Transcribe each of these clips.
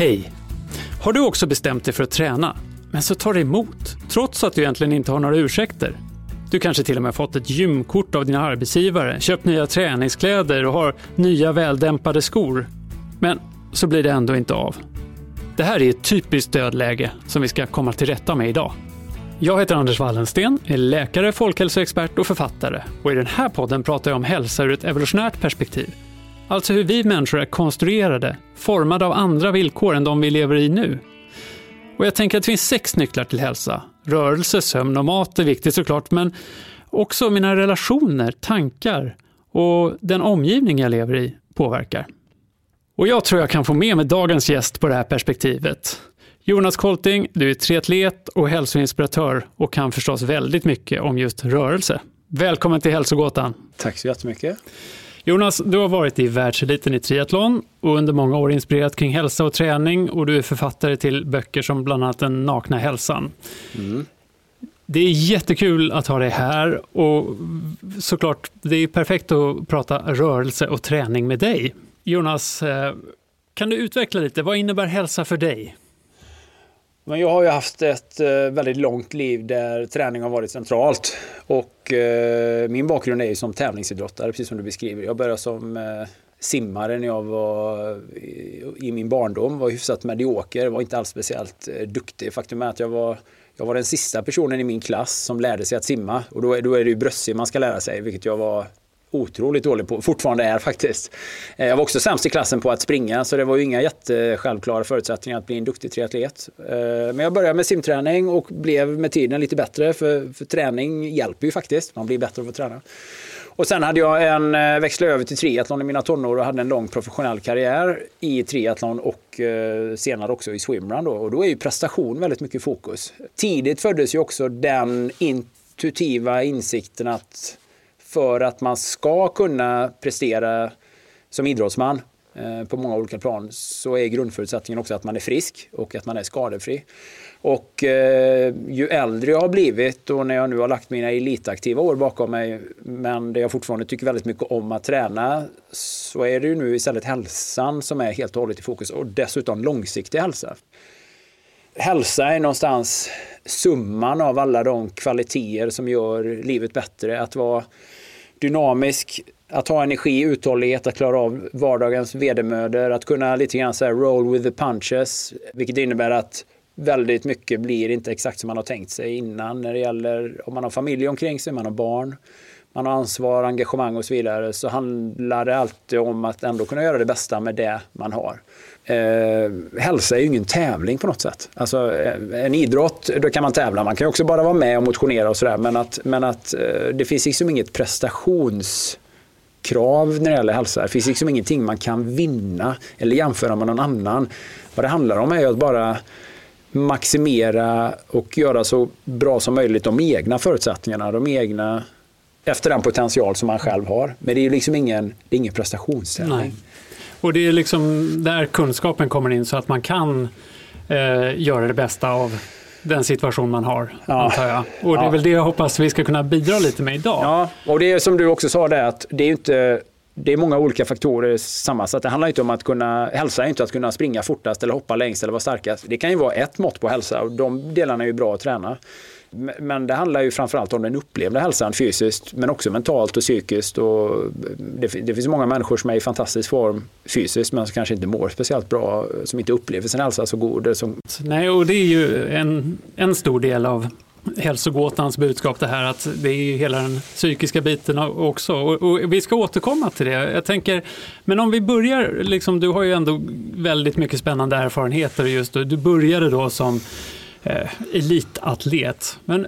Hej! Har du också bestämt dig för att träna, men så tar det emot, trots att du egentligen inte har några ursäkter? Du kanske till och med fått ett gymkort av din arbetsgivare, köpt nya träningskläder och har nya väldämpade skor. Men så blir det ändå inte av. Det här är ett typiskt dödläge som vi ska komma till rätta med idag. Jag heter Anders Wallensten, är läkare, folkhälsoexpert och författare. Och i den här podden pratar jag om hälsa ur ett evolutionärt perspektiv. Alltså hur vi människor är konstruerade, formade av andra villkor än de vi lever i nu. Och jag tänker att det finns sex nycklar till hälsa. Rörelse, sömn och mat är viktigt såklart, men också mina relationer, tankar och den omgivning jag lever i påverkar. Och jag tror jag kan få med mig dagens gäst på det här perspektivet. Jonas Kolting, du är triatlet och hälsoinspiratör och kan förstås väldigt mycket om just rörelse. Välkommen till Hälsogåtan. Tack så jättemycket. Jonas, du har varit i världseliten i triathlon och under många år inspirerat kring hälsa och träning och du är författare till böcker som bland annat Den nakna hälsan. Mm. Det är jättekul att ha dig här och såklart, det är perfekt att prata rörelse och träning med dig. Jonas, eh, kan du utveckla lite, vad innebär hälsa för dig? Men jag har ju haft ett eh, väldigt långt liv där träning har varit centralt. Och eh, min bakgrund är ju som tävlingsidrottare, precis som du beskriver. Jag började som eh, simmare när jag var i, min barndom. Var hyfsat medioker, var inte alls speciellt duktig. Faktum är att jag var, jag var den sista personen i min klass som lärde sig att simma. Och då, då är det ju bröstsim man ska lära sig, vilket jag var otroligt dålig på, fortfarande är faktiskt. Eh, jag var också sämst i klassen på att springa så det var ju inga jättesjälvklara förutsättningar att bli en duktig triatlet. Eh, men jag började med simträning och blev med tiden lite bättre för, för träning hjälper ju faktiskt. Man blir bättre av att träna. Och sen hade jag en eh, växla över till triathlon i mina tonår och hade en lång professionell karriär i triathlon och senare också i swimrun. Då. Och då är ju prestation väldigt mycket fokus. Tidigt föddes ju också den intuitiva insikten att för att man ska kunna prestera som idrottsman eh, på många olika plan så är grundförutsättningen också att man är frisk och att man är skadefri. Och eh, ju äldre jag har blivit och när jag nu har lagt mina elitaktiva år bakom mig men där jag fortfarande tycker väldigt mycket om att träna så är det ju nu istället hälsan som är helt och hållet i fokus och dessutom långsiktig hälsa. Hälsa är någonstans summan av alla de kvaliteter som gör livet bättre. Att vara dynamisk, att ha energi, uthållighet, att klara av vardagens vedermödor, att kunna lite grann så roll with the punches, vilket innebär att väldigt mycket blir inte exakt som man har tänkt sig innan när det gäller om man har familj omkring sig, man har barn, man har ansvar, engagemang och så vidare så handlar det alltid om att ändå kunna göra det bästa med det man har. Eh, hälsa är ju ingen tävling på något sätt. Alltså, eh, en idrott, då kan man tävla. Man kan också bara vara med och motionera och sådär. Men att, men att eh, det finns liksom inget prestationskrav när det gäller hälsa. Det finns liksom ingenting man kan vinna eller jämföra med någon annan. Vad det handlar om är att bara maximera och göra så bra som möjligt de egna förutsättningarna, de egna efter den potential som man själv har. Men det är ju liksom ingen, det är ingen prestationstävling. Och det är liksom där kunskapen kommer in så att man kan eh, göra det bästa av den situation man har, ja. antar jag. Och det är ja. väl det jag hoppas vi ska kunna bidra lite med idag. Ja, och det är som du också sa det att det är inte det är många olika faktorer sammansatt. Det handlar inte om att kunna, hälsa är inte att kunna springa fortast eller hoppa längst eller vara starkast. Det kan ju vara ett mått på hälsa och de delarna är ju bra att träna. Men det handlar ju framförallt om den upplevda hälsan fysiskt men också mentalt och psykiskt. Och eh, det, det finns många människor som är i fantastisk form fysiskt men som kanske inte mår speciellt bra, som inte upplever sin hälsa så god. Som... Nej, och det är ju en, en stor del av hälsogåtans budskap det här att det är ju hela den psykiska biten också. Och, och, vi ska återkomma till det. Jag tänker, men om vi börjar, liksom, du har ju ändå väldigt mycket spännande erfarenheter just då. Du började då som eh, elitatlet. Men,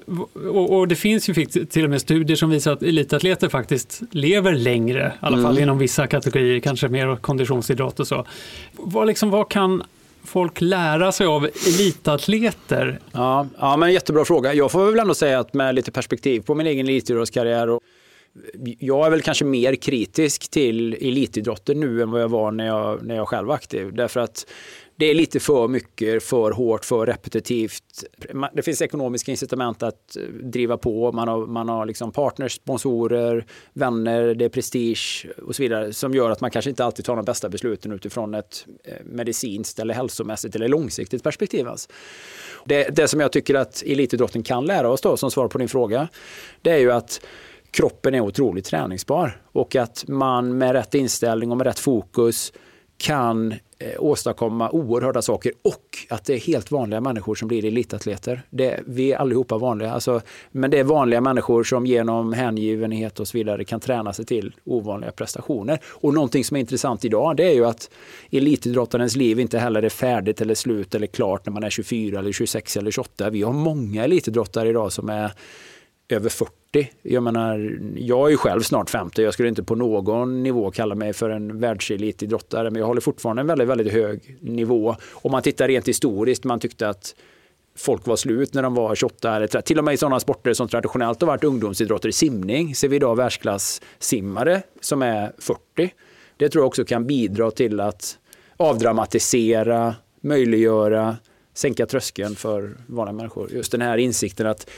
och, och, det finns ju till och med studier som visar att elitatleter faktiskt lever längre, i alla mm. fall inom vissa kategorier, kanske mer konditionsidrott och så. Vad, liksom, vad kan folk lära sig av elitatleter? Ja, ja, men jättebra fråga. Jag får väl ändå säga att med lite perspektiv på min egen elitidrottskarriär och jag är väl kanske mer kritisk till elitidrotten nu än vad jag var när jag, när jag själv var aktiv. Därför att det är lite för mycket, för hårt, för repetitivt. Det finns ekonomiska incitament att eh, driva på. Man har, man har liksom partners, sponsorer, vänner, det är prestige och så vidare som gör att man kanske inte alltid tar de bästa besluten utifrån ett eh, medicinskt eller hälsomässigt eller långsiktigt perspektiv. Alltså. Det, det som jag tycker att elitidrotten kan lära oss då, som svar på din fråga, det är ju att kroppen är otroligt träningsbar och att man med rätt inställning och med rätt fokus kan eh, åstadkomma oerhörda saker och att det är helt vanliga människor som blir elitatleter. Det, vi är allihopa vanliga, alltså, men det är vanliga människor som genom hängivenhet och så vidare kan träna sig till ovanliga prestationer. Och någonting som är intressant idag det är ju att elitidrottarens liv inte heller är färdigt eller slut eller klart när man är 24 eller 26 eller 28. Vi har många elitidrottare idag som är över 40. Jag menar, jag är ju själv snart 50. Jag skulle inte på någon nivå kalla mig för en världselitidrottare, men jag håller fortfarande en väldigt, väldigt hög nivå. Om man tittar rent historiskt, man tyckte att folk var slut när de var 28 eller 30. Till och med i sådana sporter som traditionellt har varit ungdomsidrotter, i simning, ser vi idag världsklassimmare som är 40. Det tror jag också kan bidra till att avdramatisera, möjliggöra, sänka tröskeln för vanliga människor. Just den här insikten att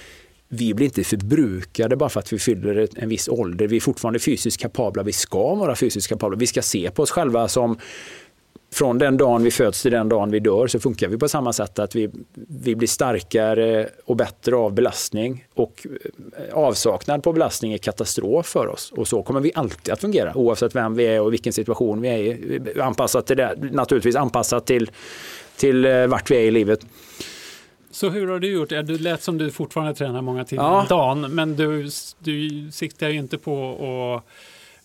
vi blir inte förbrukade bara för att vi fyller en viss ålder. Vi är fortfarande fysiskt kapabla. Vi ska vara fysiskt kapabla. Vi ska se på oss själva som från den dagen vi föds till den dagen vi dör så funkar vi på samma sätt att vi, vi blir starkare och bättre av belastning och eh, avsaknad på belastning är katastrof för oss och så kommer vi alltid att fungera oavsett vem vi är och vilken situation vi är i. Anpassat till det, naturligtvis anpassat till, till eh, vart vi är i livet. Så hur har du gjort? Du lät som du fortfarande tränar många timmar ja. om dagen, men du, du siktar ju inte på att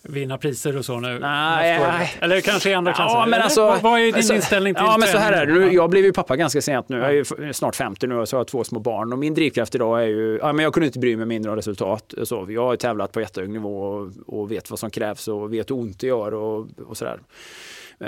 vinna priser och så nu? Nej, nej. Eller kanske i andra klasser? Ja, men alltså, vad, vad är din alltså, inställning till ja, men så här är det. Jag blev ju pappa ganska sent nu. Jag är snart 50 nu och så har jag två små barn. Och min drivkraft idag är ju, ja, men jag kunde inte bry mig mindre om resultat. Så jag har tävlat på jättehög nivå och, och vet vad som krävs och vet hur ont det gör och, och sådär.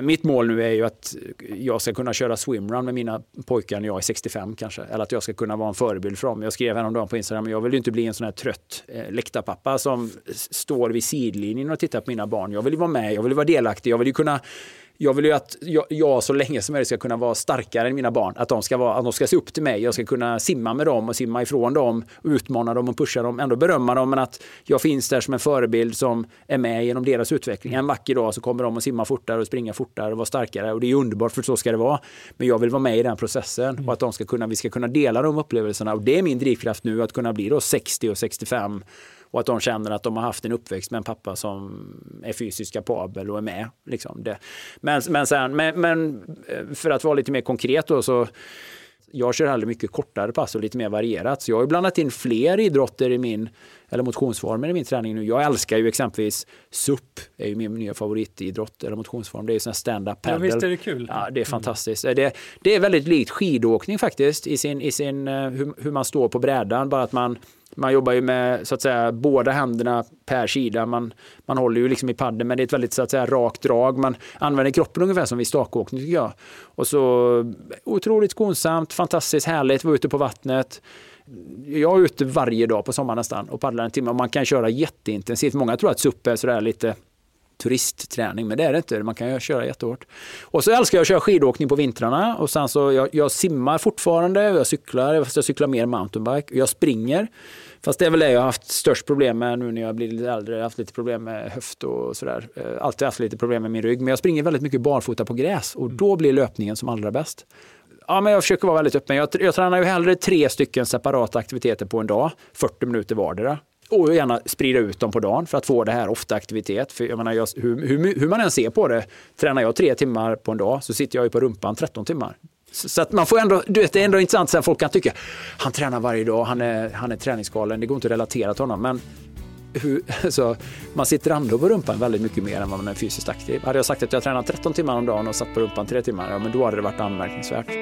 Mitt mål nu är ju att jag ska kunna köra swimrun med mina pojkar när jag är 65 kanske. Eller att jag ska kunna vara en förebild för dem. Jag skrev häromdagen på Instagram, jag vill ju inte bli en sån här trött eh, läktarpappa som står vid sidlinjen och tittar på mina barn. Jag vill ju vara med, jag vill vara delaktig, jag vill ju kunna jag vill ju att jag, jag, så länge som möjligt ska kunna vara starkare än mina barn. Att de, ska vara, att de ska se upp till mig. Jag ska kunna simma med dem och simma ifrån dem. Utmana dem och pusha dem. Ändå berömma dem. Men att jag finns där som en förebild som är med genom deras utveckling. En vacker dag så kommer de att simma fortare och springa fortare och vara starkare. Och det är underbart för så ska det vara. Men jag vill vara med i den processen. Och att de ska kunna, vi ska kunna dela de upplevelserna. Och det är min drivkraft nu att kunna bli då 60 och 65 och att de känner att de har haft en uppväxt med en pappa som är fysiskt kapabel och är med. Liksom det. Men, men, sen, men, men eh, för att vara lite mer konkret då så jag kör hellre mycket kortare pass och lite mer varierat. Så jag har blandat in fler idrotter i min, eller motionsformer i min träning nu. Jag älskar ju exempelvis SUP, är ju min nya favoritidrott eller motionsform. Det är ju stand-up paddle. Ja, visst är det kul. Ja, det är fantastiskt. Mm. Det, det är väldigt likt skidåkning faktiskt i sin, i sin eh, hur, hur man står på brädan. Bara att man man jobbar ju med så att säga båda händerna per sida. Man, man håller ju liksom i padden men det är ett väldigt så att säga rakt drag. Man använder kroppen ungefär som vid stakåkning tycker jag. Och så otroligt skonsamt, fantastiskt härligt, vara ute på vattnet. Jag är ute varje dag på sommaren nästan och paddlar en timme och man kan köra jätteintensivt. Många tror att SUP är sådär lite turistträning, men det är det inte. Man kan ju köra jättehårt. Och så älskar jag att köra skidåkning på vintrarna och sen så jag, jag simmar fortfarande, jag cyklar, fast jag cyklar mer mountainbike. Jag springer. Fast det är väl det jag har haft störst problem med nu när jag blir lite äldre. Jag har haft lite problem med höft och sådär. Eh, alltid haft lite problem med min rygg. Men jag springer väldigt mycket barfota på gräs och då blir löpningen som allra bäst. Ja, men jag försöker vara väldigt öppen. Jag, jag tränar ju hellre tre stycken separata aktiviteter på en dag, 40 minuter vardera och gärna sprida ut dem på dagen för att få det här ofta aktivitet. För jag menar, jag, hur, hur, hur, man än ser på det, tränar jag tre timmar på en dag så sitter jag ju på rumpan 13 timmar. Så, så att man får ändå, du vet, det är ändå intressant att folk kan tycka han tränar varje dag, han är, han är träningsgalen, det går inte att relatera till honom. Men hur, alltså, man sitter ändå på rumpan väldigt mycket mer än vad man är fysiskt aktiv. Hade jag sagt att jag tränar 13 timmar om dagen och satt på rumpan 3 timmar, ja men då hade det varit anmärkningsvärt.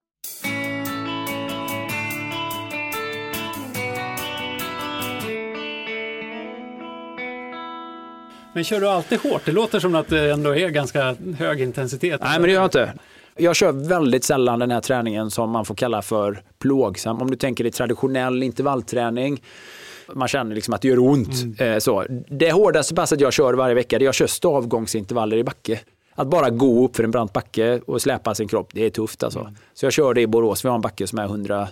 Men kör du alltid hårt? Det låter som att det ändå är ganska hög intensitet. Nej, men det gör jag inte. Jag kör väldigt sällan den här träningen som man får kalla för plågsam. Om du tänker dig traditionell intervallträning. Man känner liksom att det gör ont. Eh, så. Det hårdaste passet jag kör varje vecka, det jag kör stavgångsintervaller i backe. Att bara gå upp för en brant backe och släpa sin kropp, det är tufft alltså. Så jag kör det i Borås, vi har en backe som är 100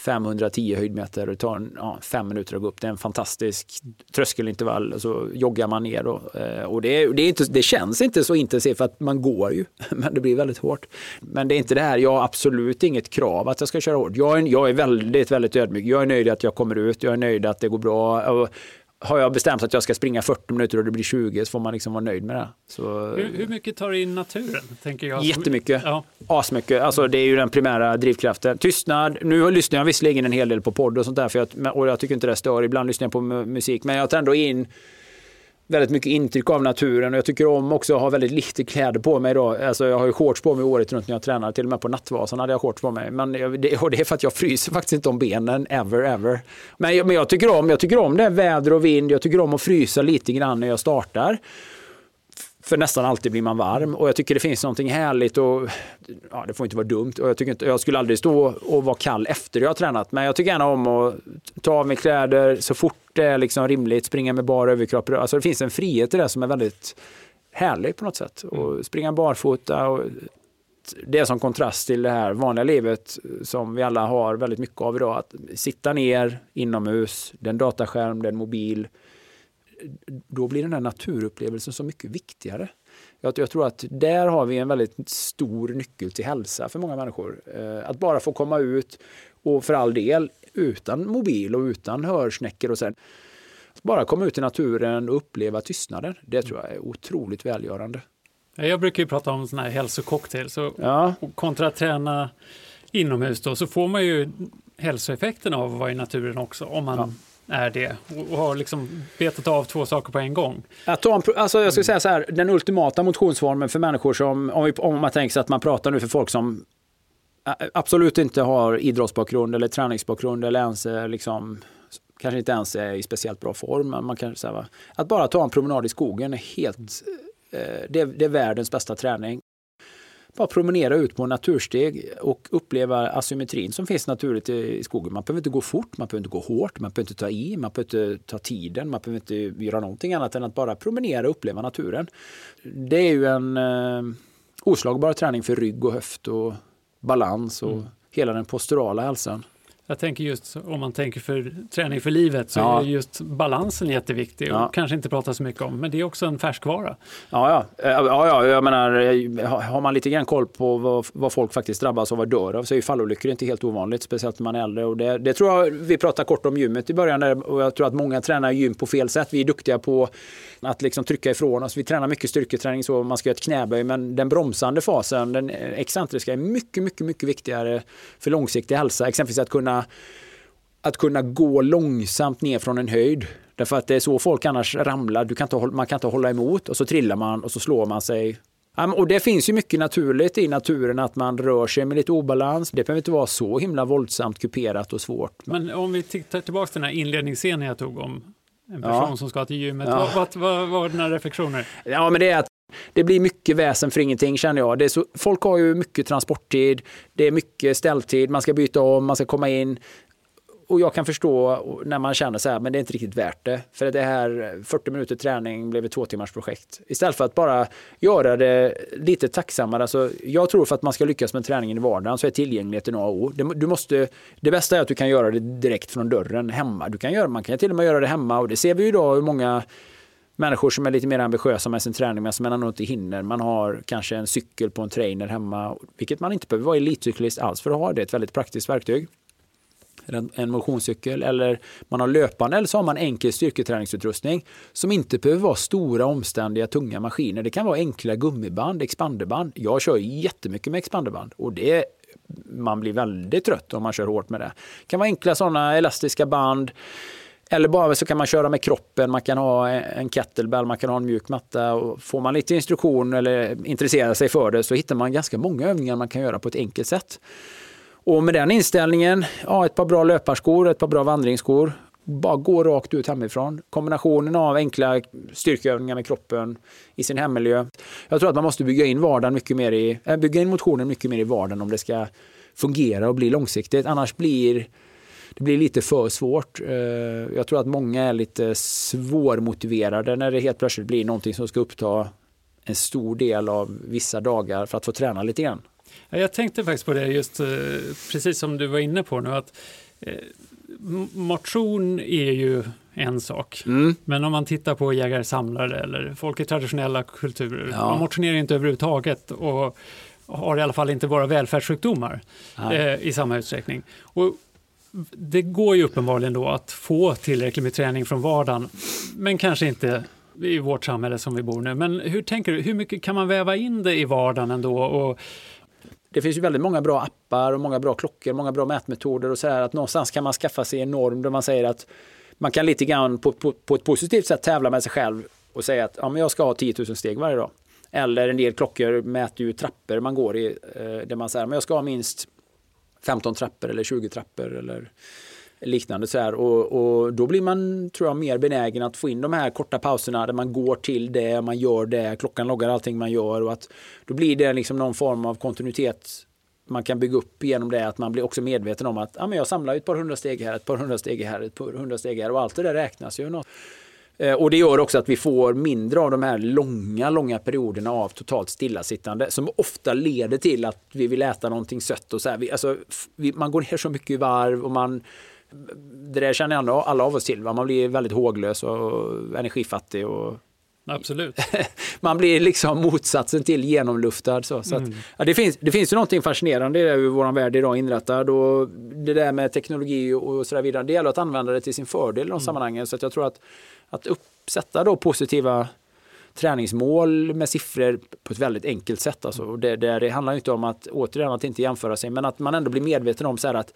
510 höjdmeter och det tar ja, fem minuter att gå upp. Det är en fantastisk tröskelintervall och så joggar man ner. Och, eh, och det, det, är inte, det känns inte så intensivt för att man går ju, men det blir väldigt hårt. Men det är inte det här, jag har absolut inget krav att jag ska köra hårt. Jag är, jag är väldigt, väldigt ödmjuk. Jag är nöjd att jag kommer ut, jag är nöjd att det går bra. Har jag bestämt att jag ska springa 40 minuter och det blir 20 så får man liksom vara nöjd med det. Så, Hur, hur mycket tar in naturen? Tänker jag. Jättemycket. Ja. Asmycket. Alltså, det är ju den primära drivkraften. Tystnad. Nu lyssnar jag visserligen en hel del på podd och sånt där för jag, och jag tycker inte det stör. Ibland lyssnar jag på mu- musik. Men jag tar ändå in väldigt mycket intryck av naturen och jag tycker om också att ha väldigt lite kläder på mig då. Alltså jag har ju shorts på mig året runt när jag tränar, till och med på Nattvasan hade jag shorts på mig. Men det, och det är för att jag fryser faktiskt inte om benen, ever, ever. Men, jag- men jag, tycker om, jag tycker om det här väder och vind, jag tycker om att frysa lite grann när jag startar. För nästan alltid blir man varm och jag tycker det finns någonting härligt och ja, det får inte vara dumt. Och jag, tycker inte, jag skulle aldrig stå och vara kall efter jag har tränat. Men jag tycker gärna om att ta av mig kläder så fort det är liksom rimligt, springa med bara överkropp. Alltså det finns en frihet i det som är väldigt härlig på något sätt. Och springa barfota och det är som kontrast till det här vanliga livet som vi alla har väldigt mycket av idag. Att sitta ner inomhus, det är en dataskärm, det är en mobil. Då blir den här naturupplevelsen så mycket viktigare. Jag, jag tror att där har vi en väldigt stor nyckel till hälsa för många människor. Eh, att bara få komma ut och för all del utan mobil och utan hörsnäckor och sen bara komma ut i naturen och uppleva tystnaden. Det tror jag är otroligt välgörande. Jag brukar ju prata om sån här hälsococktail. Så Ja. och kontra att träna inomhus då, så får man ju hälsoeffekten av att vara i naturen också. Om man är det och, och har liksom betat av två saker på en gång. Att ta en, alltså jag skulle säga så här, den ultimata motionsformen för människor som, om, vi, om man tänker sig att man pratar nu för folk som absolut inte har idrottsbakgrund eller träningsbakgrund eller ens eh, liksom, kanske inte ens är i speciellt bra form. men Man kan säga, va? Att bara ta en promenad i skogen är helt, eh, det, är- det är världens bästa träning. Bara promenera ut på en natursteg och uppleva asymmetrin som finns naturligt i i skogen. Man behöver inte gå fort, man behöver inte gå hårt, man behöver inte ta i, man behöver inte ta tiden, man behöver inte göra någonting annat än att bara promenera och uppleva naturen. Det är ju en eh, oslagbar träning för rygg och höft och balans och hela den posturala hälsan. Jag tänker just om man tänker för träning för livet så Ja. är just balansen jätteviktig och Ja. kanske inte prata så mycket om, men det är också en färskvara. Ja, ja. Eh, ja, ja jag menar, eh, har- har man lite grann koll på vad, vad folk faktiskt drabbas av och dör av så är ju fallolyckor inte helt ovanligt, speciellt när man är äldre. Och det, det tror jag, vi pratade kort om gymmet i början där, och jag tror att många tränar gym på fel sätt. Vi är duktiga på att liksom trycka ifrån oss. Vi tränar mycket styrketräning så man ska göra ett knäböj, men den bromsande fasen, den excentriska, är mycket, mycket, mycket viktigare för långsiktig hälsa. Exempelvis att kunna att kunna gå långsamt ner från en höjd. Därför att det är så folk annars ramlar. Du kan inte, man kan inte hålla emot och så trillar man och så slår man sig. Och det finns ju mycket naturligt i naturen att man rör sig med lite obalans. Det behöver inte vara så himla våldsamt kuperat och svårt. Men om vi tittar tillbaka till den här inledningsscenen jag tog om en person Ja. som ska till gymmet. Ja. Vad, vad, vad var dina reflektioner? Ja, men det är att det blir mycket väsen för ingenting känner jag. Det så, folk har ju mycket transporttid, det är mycket ställtid, man ska byta om, man ska komma in och jag kan förstå när man känner så här, men det är inte riktigt värt det. För det här 40 minuter träning blev ett två timmars projekt. Istället för att bara göra det lite tacksammare. Alltså, jag tror för att man ska lyckas med träningen i vardagen så är tillgängligheten A och O. Du måste, det bästa är att du kan göra det direkt från dörren hemma. Du kan göra, man kan till och med göra det hemma och det ser vi ju idag hur många människor som är lite mer ambitiösa med sin träning men som ändå inte hinner. Man har kanske en cykel på en trainer hemma, vilket man inte behöver vara elitcyklist alls för att ha. Det är ett väldigt praktiskt verktyg. En motionscykel eller man har löpande eller så har man enkel styrketräningsutrustning som inte behöver vara stora omständiga tunga maskiner. Det kan vara enkla gummiband, expanderband. Jag kör jättemycket med expanderband och det man blir väldigt trött om man kör hårt med det. Det kan vara enkla sådana elastiska band eller bara så kan man köra med kroppen, man kan ha en kettlebell, man kan ha en mjuk matta. Och får man lite instruktion eller intresserar sig för det så hittar man ganska många övningar man kan göra på ett enkelt sätt. Och med den inställningen, ja, ett par bra löparskor, ett par bra vandringsskor, bara gå rakt ut hemifrån. Kombinationen av enkla styrkeövningar med kroppen i sin hemmiljö. Jag tror att man måste bygga in vardagen mycket mer i, äh, bygga in motionen mycket mer i vardagen om det ska fungera och bli långsiktigt. Annars blir det blir lite för svårt. Eh, jag tror att många är lite svårmotiverade när det helt plötsligt blir någonting som ska uppta en stor del av vissa dagar för att få träna lite grann. Jag tänkte faktiskt på det just eh, precis som du var inne på nu att eh, motion är ju en sak. Mm. Men om man tittar på jägare-samlare eller folk i traditionella kulturer, ja. man motionerar inte överhuvudtaget och har i alla fall inte bara välfärdssjukdomar eh, i samma utsträckning. Och det går ju uppenbarligen då att få tillräckligt med träning från vardagen, men kanske inte i vårt samhälle som vi bor nu. Men hur tänker du, hur mycket kan man väva in det i vardagen ändå? Och... Det finns ju väldigt många bra appar och många bra klockor, många bra mätmetoder och sådär. att någonstans kan man skaffa sig en norm där man säger att man kan lite grann på, på, på ett positivt sätt tävla med sig själv och säga att ja, men jag ska ha 10 000 steg varje dag. Eller en del klockor mäter ju trappor man går i eh, där man säger att jag ska ha minst 15 trappor eller 20 trappor eller liknande. Så här. Och, och, då blir man, tror jag, mer benägen att få in de här korta pauserna där man går till det, man gör det, klockan loggar allting man gör och att då blir det liksom någon form av kontinuitet man kan bygga upp genom det att man blir också medveten om att ah, men jag samlar ett par hundra steg här, ett par hundra steg här, ett par hundra steg här och allt det där räknas ju. Något. Eh, och det gör också att vi får mindre av de här långa, långa perioderna av totalt stillasittande som ofta leder till att vi vill äta någonting sött och så här. Vi, alltså, vi, man går ner så mycket i varv och man det där känner ändå alla av oss till. Va? Man blir väldigt håglös och energifattig. Och Absolut. man blir liksom motsatsen till genomluftad. Så, så att, mm. ja, det, finns, det finns ju någonting fascinerande i hur vår värld idag är inrättad och det där med teknologi och så där vidare. Det gäller att använda det till sin fördel i de mm. sammanhangen. Så att jag tror att att uppsätta då positiva träningsmål med siffror på ett väldigt enkelt sätt. Alltså. Det, det, det handlar inte om att återigen att inte jämföra sig men att man ändå blir medveten om så att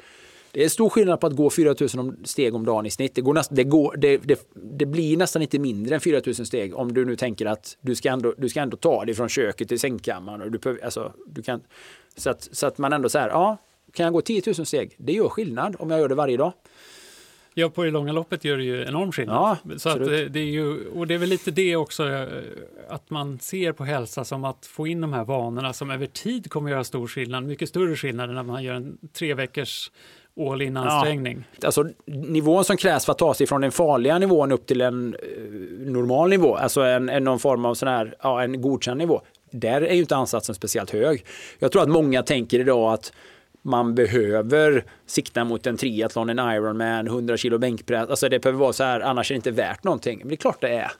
det är stor skillnad på att gå 4000 steg om dagen i snitt. Det, går näst, det, går, det, det, det, blir nästan inte mindre än 4000 steg om du nu tänker att du ska ändå, du ska ändå ta dig från köket till sängkammaren. Och du, alltså, du kan, så, att, så att man ändå säger, ja, kan jag gå 10 000 steg? Det gör skillnad om jag gör det varje dag. Ja, på det långa loppet gör det ju enorm skillnad. Ja, så att det, det, är ju, och det är väl lite det också, eh, att man ser på hälsa som att få in de här vanorna som över tid kommer göra stor skillnad, mycket större skillnad än när man gör en tre veckors all in ansträngning. Ja, alltså nivån som krävs för att ta sig från den farliga nivån upp till en eh, normal nivå, alltså en, en någon form av sån här, ja, en godkänd nivå. Där är ju inte ansatsen speciellt hög. Jag tror att många tänker idag att man behöver sikta mot en triathlon, en Ironman, 100 kilo bänkpress. Alltså det behöver vara så här, annars är det inte värt någonting. Men det är klart det är.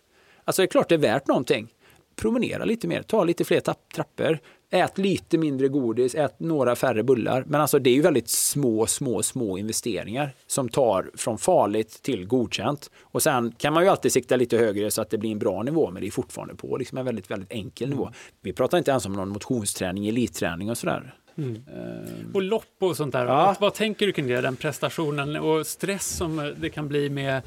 Alltså det är klart det är värt någonting. Promenera lite mer, ta lite fler trappor, ät lite mindre godis, ät några färre bullar. Men alltså det är ju väldigt små, små, små investeringar som tar från farligt till godkänt. Och sen kan man ju alltid sikta lite högre så att det blir en bra nivå, men det är fortfarande på liksom en väldigt, väldigt enkel nivå. Vi pratar inte ens om någon motionsträning, elitträning och sådär. Mm. Och lopp och sånt där. Ja. Vad tänker du kring det, den prestationen och stress som det kan bli med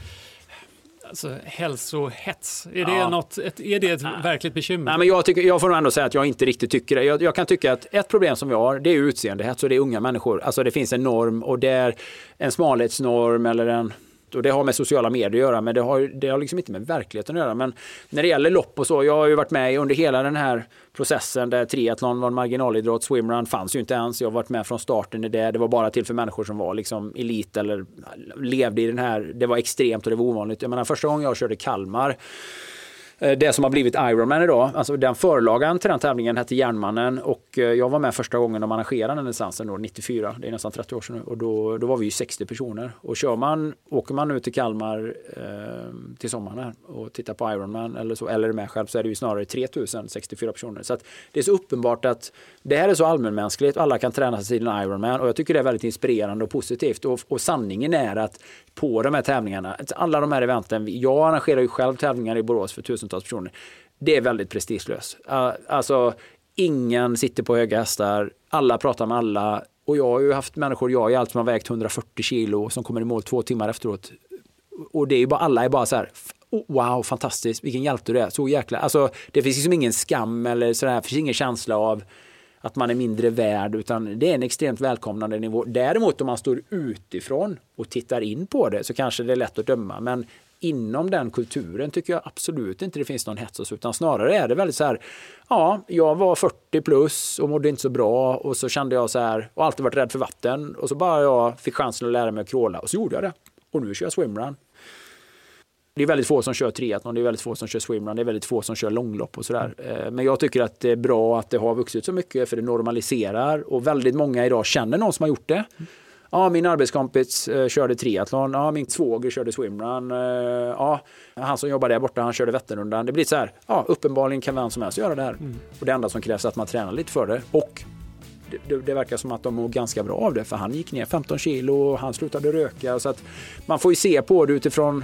alltså, hälsohets? Är det, ja. något, ett, är det ett verkligt bekymmer? Nej, men jag, tycker, jag får nog ändå säga att jag inte riktigt tycker det. Jag, jag, kan tycka att ett problem som vi har, det är utseendehets och det är unga människor. Alltså det finns en norm och det är en smalhetsnorm eller en och det har med sociala medier att göra, men det har, det har liksom inte med verkligheten att göra. Men när det gäller lopp och så, jag har ju varit med under hela den här processen där triathlon var en marginalidrott, swimrun fanns ju inte ens. Jag har varit med från starten i det. Det var bara till för människor som var liksom elit eller levde i den här. Det var extremt och det var ovanligt. Jag menar första gången jag körde Kalmar Eh, det som har blivit Ironman idag. Alltså den förlagan till den tävlingen hette Järnmannen och eh, jag var med första gången de arrangerade den distansen då, 94. Det är nästan 30 år sedan nu och då, då var vi ju 60 personer. Och kör man, åker man nu till Kalmar eh, till sommaren här och tittar på Ironman eller så, eller är med själv så är det ju snarare 3064 personer. Så att det är så uppenbart att det här är så allmänmänskligt alla kan träna sig till en Ironman och jag tycker det är väldigt inspirerande och positivt. Och, och sanningen är att på de här tävlingarna, alla de här eventen, jag arrangerar ju själv tävlingar i Borås för tusentals personer. Det är väldigt prestigelöst. Alltså, ingen sitter på höga hästar, alla pratar med alla. Och jag har ju haft människor, jag är allt som har vägt 140 kilo som kommer i mål två timmar efteråt. Och det är ju bara, alla är bara så här, wow, fantastiskt, vilken hjälte du är, så jäkla, alltså det finns liksom ingen skam eller sådär, det finns ingen känsla av att man är mindre värd, utan det är en extremt välkomnande nivå. Däremot om man står utifrån och tittar in på det så kanske det är lätt att döma, men inom den kulturen tycker jag absolut inte det finns någon hets utan snarare är det väldigt så här, ja, jag var 40 plus och mådde inte så bra och så kände jag så här, och alltid varit rädd för vatten och så bara jag fick chansen att lära mig att kråla och så gjorde jag det. Och nu kör jag swimrun. Det är väldigt få som kör triathlon, det är väldigt få som kör swimrun, det är väldigt få som kör långlopp och sådär. Eh, men jag tycker att det är bra att det har vuxit så mycket för det normaliserar och väldigt många idag känner någon som har gjort det. Ja, min arbetskompis eh, körde triathlon. Ja, min svåger körde swimrun. Eh, ja, han som jobbar där borta, han körde Vätternrundan. Det blir så här, ja, uppenbarligen kan vem som helst göra det här. Mm. Och det enda som krävs är att man tränar lite för det. Och det, det, det, verkar som att de mår ganska bra av det, för han gick ner 15 kilo och han slutade röka. Så att man får ju se på det utifrån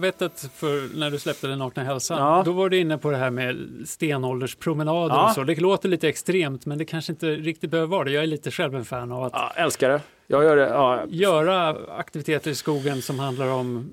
gardinerna. Jag vet att för när du släppte Den nakna hälsan, Ja. då var du inne på det här med stenålderspromenader Ja. och så. Det låter lite extremt, men det kanske inte riktigt behöver vara det. Jag är lite själv en fan av att Ja, älskar det. Jag gör det. Ja. göra aktiviteter i skogen som handlar om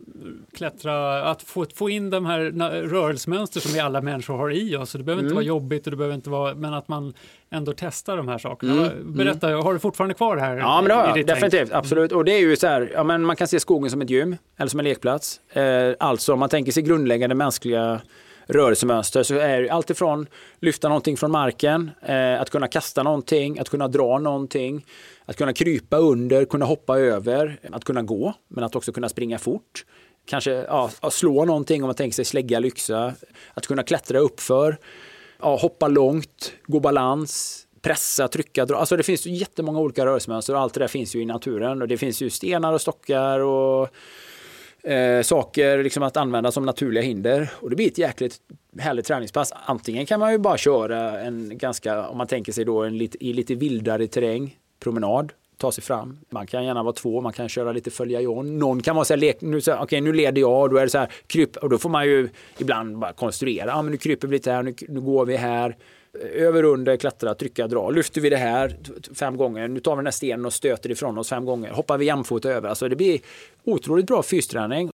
klättra, att få, få in de här rörelsemönster som vi alla människor har i oss. Det behöver inte Mm. vara jobbigt och det behöver inte vara, men att man ändå testar de här sakerna. Mm, Berätta, har du fortfarande kvar det här? Ja, men det har jag. ditt tänk? Definitivt. Absolut. Och det är ju så här, ja, men man kan se skogen som ett gym eller som en lekplats. Eh, alltså om man tänker sig grundläggande mänskliga rörelsemönster så är det alltifrån lyfta någonting från marken, eh, att kunna kasta någonting, att kunna dra någonting, att kunna krypa under, kunna hoppa över, att kunna gå, men att också kunna springa fort. Kanske ja, slå någonting om man tänker sig slägga, lyxa, att kunna klättra uppför, ja, hoppa långt, gå balans, pressa, trycka, dra. Alltså det finns ju jättemånga olika rörelsemönster och allt det där finns ju i naturen. Och det finns ju stenar och stockar och eh, saker liksom att använda som naturliga hinder. Och det blir ett jäkligt härligt träningspass. Antingen kan man ju bara köra en ganska, om man tänker sig då en lite, i lite vildare terräng, promenad, ta sig fram. Man kan gärna vara två, man kan köra lite följa John. Någon kan vara så här, lek, nu, så här, okej nu leder jag och då är det så här, kryp, och då får man ju ibland bara konstruera, ja men nu kryper vi lite här, nu, nu går vi här. Över, under, klättra, trycka, dra. Lyfter vi det här fem gånger, nu tar vi den här stenen och stöter ifrån oss fem gånger. Hoppar vi jämfota över. Alltså det blir otroligt bra fysträning.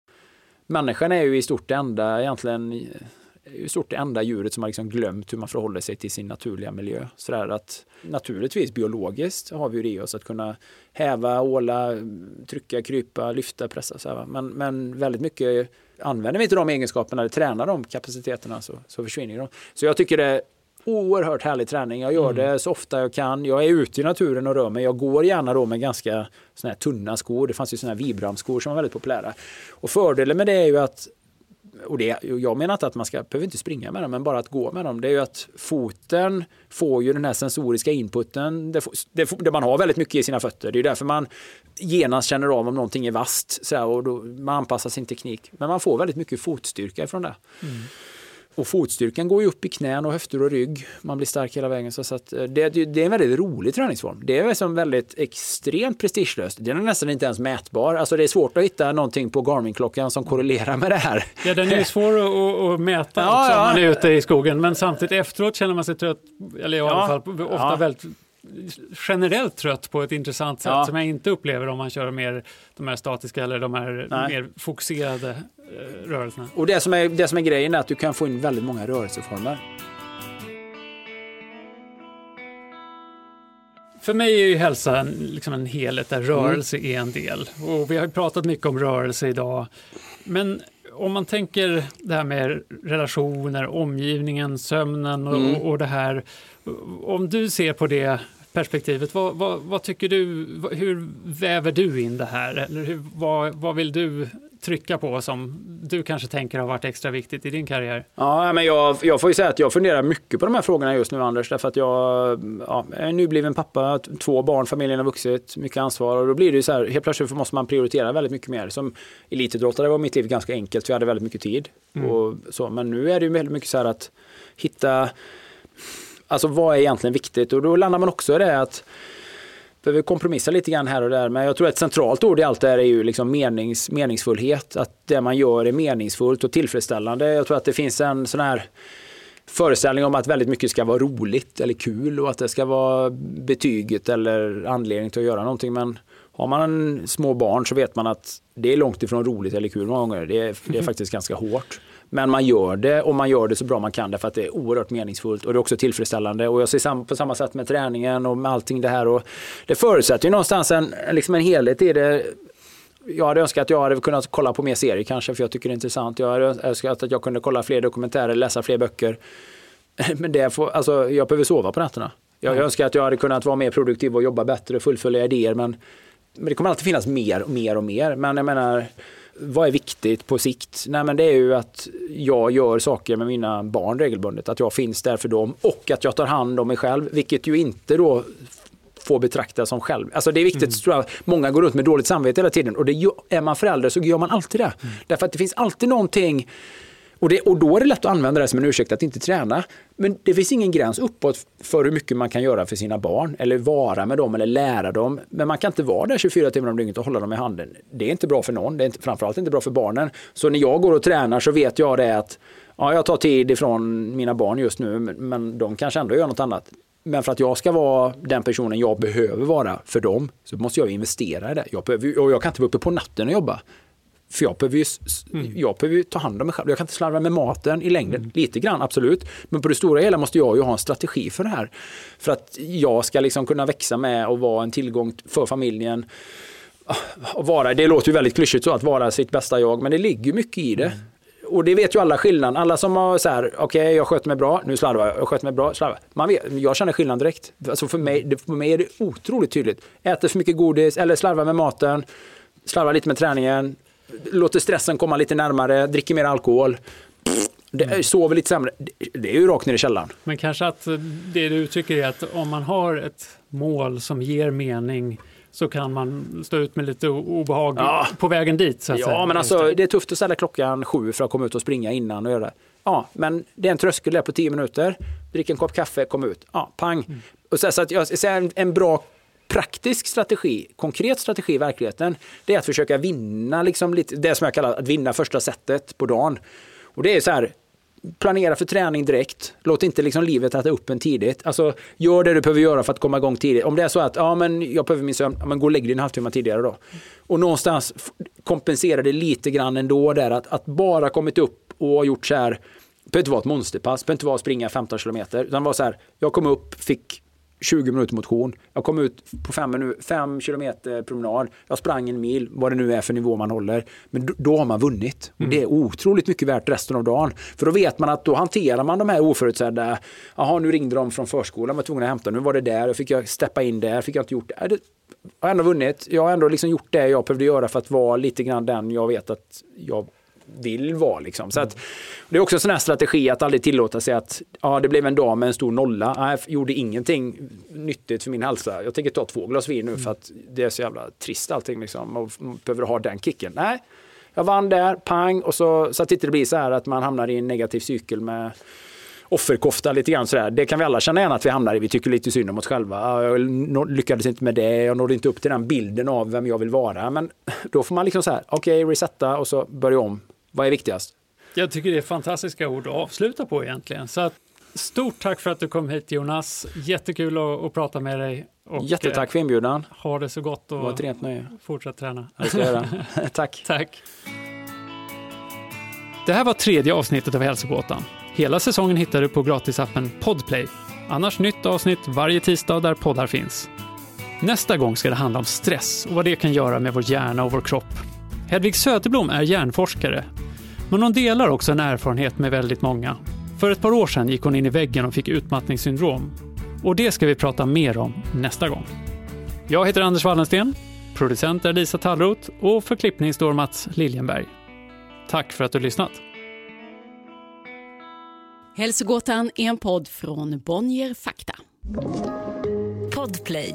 Människan är ju i stort det enda, egentligen, i stort det enda djuret som har liksom glömt hur man förhåller sig till sin naturliga miljö. Så där att naturligtvis biologiskt har vi ju det i oss att kunna häva, åla, trycka, krypa, lyfta, pressa. Så här, men, men väldigt mycket använder vi inte de egenskaperna eller tränar de kapaciteterna så, så försvinner de. Så jag tycker det oerhört härlig träning. Jag gör det så ofta jag kan. Jag är ute i naturen och rör mig. Jag går gärna då med ganska såna här tunna skor. Det fanns ju såna här Vibram-skor som var väldigt populära. Och fördelen med det är ju att och det, jag menar inte att man ska, behöver inte springa med dem, men bara att gå med dem. Det är ju att foten får ju den här sensoriska inputen, det, det, det man har väldigt mycket i sina fötter. Det är därför man genast känner av om någonting är vasst så här, och då, man anpassar sin teknik. Men man får väldigt mycket fotstyrka ifrån det. Mm. Och fotstyrkan går ju upp i knän och höfter och rygg. Man blir stark hela vägen. Så att eh, det, det är en väldigt rolig träningsform. Det är som väldigt extremt prestigelöst. Den är nästan inte ens mätbar. Alltså det är svårt att hitta någonting på Garmin-klockan som korrelerar med det här. Ja, den är svår att, att mäta ja, också ja. om man är ute i skogen. Men samtidigt efteråt känner man sig trött. Eller i alla fall ofta ja. väldigt generellt trött på ett intressant sätt ja. som jag inte upplever om man kör mer de här statiska eller de här Nej. mer fokuserade eh, rörelserna. Och det som, är, det som är grejen är att du kan få in väldigt många rörelseformer. För mig är ju hälsa en, liksom en helhet där rörelse mm. är en del. Och vi har pratat mycket om rörelse idag. Men om man tänker det här med relationer, omgivningen, sömnen och, mm. och det här. Om du ser på det perspektivet, vad, vad, vad, tycker du, hur väver du in det här? Eller hur, vad, vad vill du trycka på som du kanske tänker har varit extra viktigt i din karriär? Ja, men jag, jag får ju säga att jag funderar mycket på de här frågorna just nu Anders, därför att jag ja, är nybliven pappa, två barn, familjen har vuxit, mycket ansvar och då blir det ju så här, helt plötsligt måste man prioritera väldigt mycket mer. Som elitidrottare var mitt liv ganska enkelt, för jag hade väldigt mycket tid. Mm. Och så, men nu är det ju väldigt mycket så här att hitta, alltså vad är egentligen viktigt? Och då landar man också i det att behöver kompromissa lite grann här och där. Men jag tror att ett centralt ord i allt det här är ju liksom menings, meningsfullhet. Att det man gör är meningsfullt och tillfredsställande. Jag tror att det finns en sån här föreställning om att väldigt mycket ska vara roligt eller kul och att det ska vara betyget eller anledning till att göra någonting. Men har man små barn så vet man att det är långt ifrån roligt eller kul många gånger. Det är, det är faktiskt ganska hårt. Men man gör det och man gör det så bra man kan därför att det är oerhört meningsfullt och det är också tillfredsställande. Och jag ser på samma sätt med träningen och med allting det här. Och det förutsätter ju någonstans en, liksom en helhet i det. Jag hade önskat att jag hade kunnat kolla på mer serier kanske för jag tycker det är intressant. Jag hade önskat att jag kunde kolla fler dokumentärer, läsa fler böcker. Men det får, alltså, jag behöver sova på nätterna. Jag mm. önskar att jag hade kunnat vara mer produktiv och jobba bättre, fullfölja idéer. Men, men det kommer alltid finnas mer och mer och mer. Men jag menar, vad är viktigt på sikt? Nej, men det är ju att jag gör saker med mina barn regelbundet. Att jag finns där för dem och att jag tar hand om mig själv. Vilket ju inte då får betraktas som själv. Alltså det är viktigt, mm. tror jag, många går runt med dåligt samvete hela tiden. Och det, är man förälder så gör man alltid det. Mm. Därför att det finns alltid någonting och, det, och då är det lätt att använda det som en ursäkt att inte träna. Men det finns ingen gräns uppåt för hur mycket man kan göra för sina barn. Eller vara med dem eller lära dem. Men man kan inte vara där 24 timmar om dygnet och hålla dem i handen. Det är inte bra för någon. Det är inte, framförallt inte bra för barnen. Så när jag går och tränar så vet jag det att ja, jag tar tid ifrån mina barn just nu. Men de kanske ändå gör något annat. Men för att jag ska vara den personen jag behöver vara för dem så måste jag investera i det. Jag, behöver, och jag kan inte vara uppe på natten och jobba. För jag behöver, ju, mm. jag behöver ta hand om mig själv. Jag kan inte slarva med maten i längden. Mm. Lite grann, absolut. Men på det stora hela måste jag ju ha en strategi för det här. För att jag ska liksom kunna växa med och vara en tillgång för familjen. Och vara, det låter ju väldigt klyschigt så att vara sitt bästa jag, men det ligger mycket i det. Mm. Och det vet ju alla skillnaden. Alla som har så här, okej okay, jag sköter mig bra, nu slarvar jag, jag sköter mig bra, slarvar. Man vet, jag känner skillnad direkt. Alltså för, mig, för mig är det otroligt tydligt. Äter för mycket godis eller slarvar med maten, slarvar lite med träningen, låter stressen komma lite närmare, dricker mer alkohol. Det, mm. sover lite sämre. Det är ju rakt ner i källaren. Men kanske att det du uttrycker är att om man har ett mål som ger mening så kan man stå ut med lite obehag ja. på vägen dit. Så ja, säga. men alltså det är tufft att ställa klockan sju för att komma ut och springa innan och göra det. Ja, men det är en tröskel där på tio minuter. Drick en kopp kaffe, kom ut. Ja, pang. Mm. Och så, så att jag, så en, en bra praktisk strategi, konkret strategi i verkligheten, det är att försöka vinna, liksom lite, det som jag kallar att vinna första setet på dagen. Och det är så här, planera för träning direkt. Låt inte liksom livet äta upp en tidigt. Alltså, gör det du behöver göra för att komma igång tidigt. Om det är så att ja, men jag behöver min sömn, ja, men gå och lägg dig en halvtimme tidigare då. Och någonstans kompensera det lite grann ändå där att, att bara kommit upp och gjort så här, det behöver inte vara ett monsterpass, det behöver inte vara att springa 15 kilometer, utan var så här, jag kom upp, fick 20 minuter motion. Jag kom ut på 5 fem kilometer promenad. Jag sprang en mil, vad det nu är för nivå man håller. Men då, då har man vunnit. Och det är otroligt mycket värt resten av dagen. För då vet man att då hanterar man de här oförutsedda. Jaha, nu ringde de från förskolan, var tvungen att hämta. Nu var det där, fick jag steppa in där, fick jag inte gjort det jag har ändå vunnit. Jag har ändå liksom gjort det jag behövde göra för att vara lite grann den jag vet att jag vill vara. Liksom. Så att, det är också en sån här strategi att aldrig tillåta sig att ja, det blev en dag med en stor nolla. Jag gjorde ingenting nyttigt för min hälsa. Jag tänker ta två glas vin nu för att det är så jävla trist allting. Liksom, Man behöver ha den kicken. Nej, jag vann där, pang, och så, så att det inte blir så här att man hamnar i en negativ cykel med offerkofta lite grann sådär. Det kan vi alla känna igen att vi hamnar i. Vi tycker lite synd om oss själva. Jag lyckades inte med det. Jag nådde inte upp till den bilden av vem jag vill vara. Men då får man liksom så här, okej, okay, resetta och så börja om. Vad är viktigast? Jag tycker det är fantastiska ord att avsluta på egentligen. Så att, stort tack för att du kom hit Jonas. Jättekul att, att prata med dig. Och, Jättetack för inbjudan. Eh, ha det så gott och det ett nöje. fortsätt träna. Det ska jag göra. tack. tack. Det här var tredje avsnittet av Hälsogåtan. Hela säsongen hittar du på gratisappen Podplay. Annars nytt avsnitt varje tisdag där poddar finns. Nästa gång ska det handla om stress och vad det kan göra med vår hjärna och vår kropp. Hedvig Söderblom är hjärnforskare, men hon delar också en erfarenhet med väldigt många. För ett par år sedan gick hon in i väggen och fick utmattningssyndrom. Och det ska vi prata mer om nästa gång. Jag heter Anders Wallensten, producent är Lisa Tallroth och för klippning står Mats Liljenberg. Tack för att du lyssnat. Hälsogåtan är en podd från Bonnier Fakta. Podplay.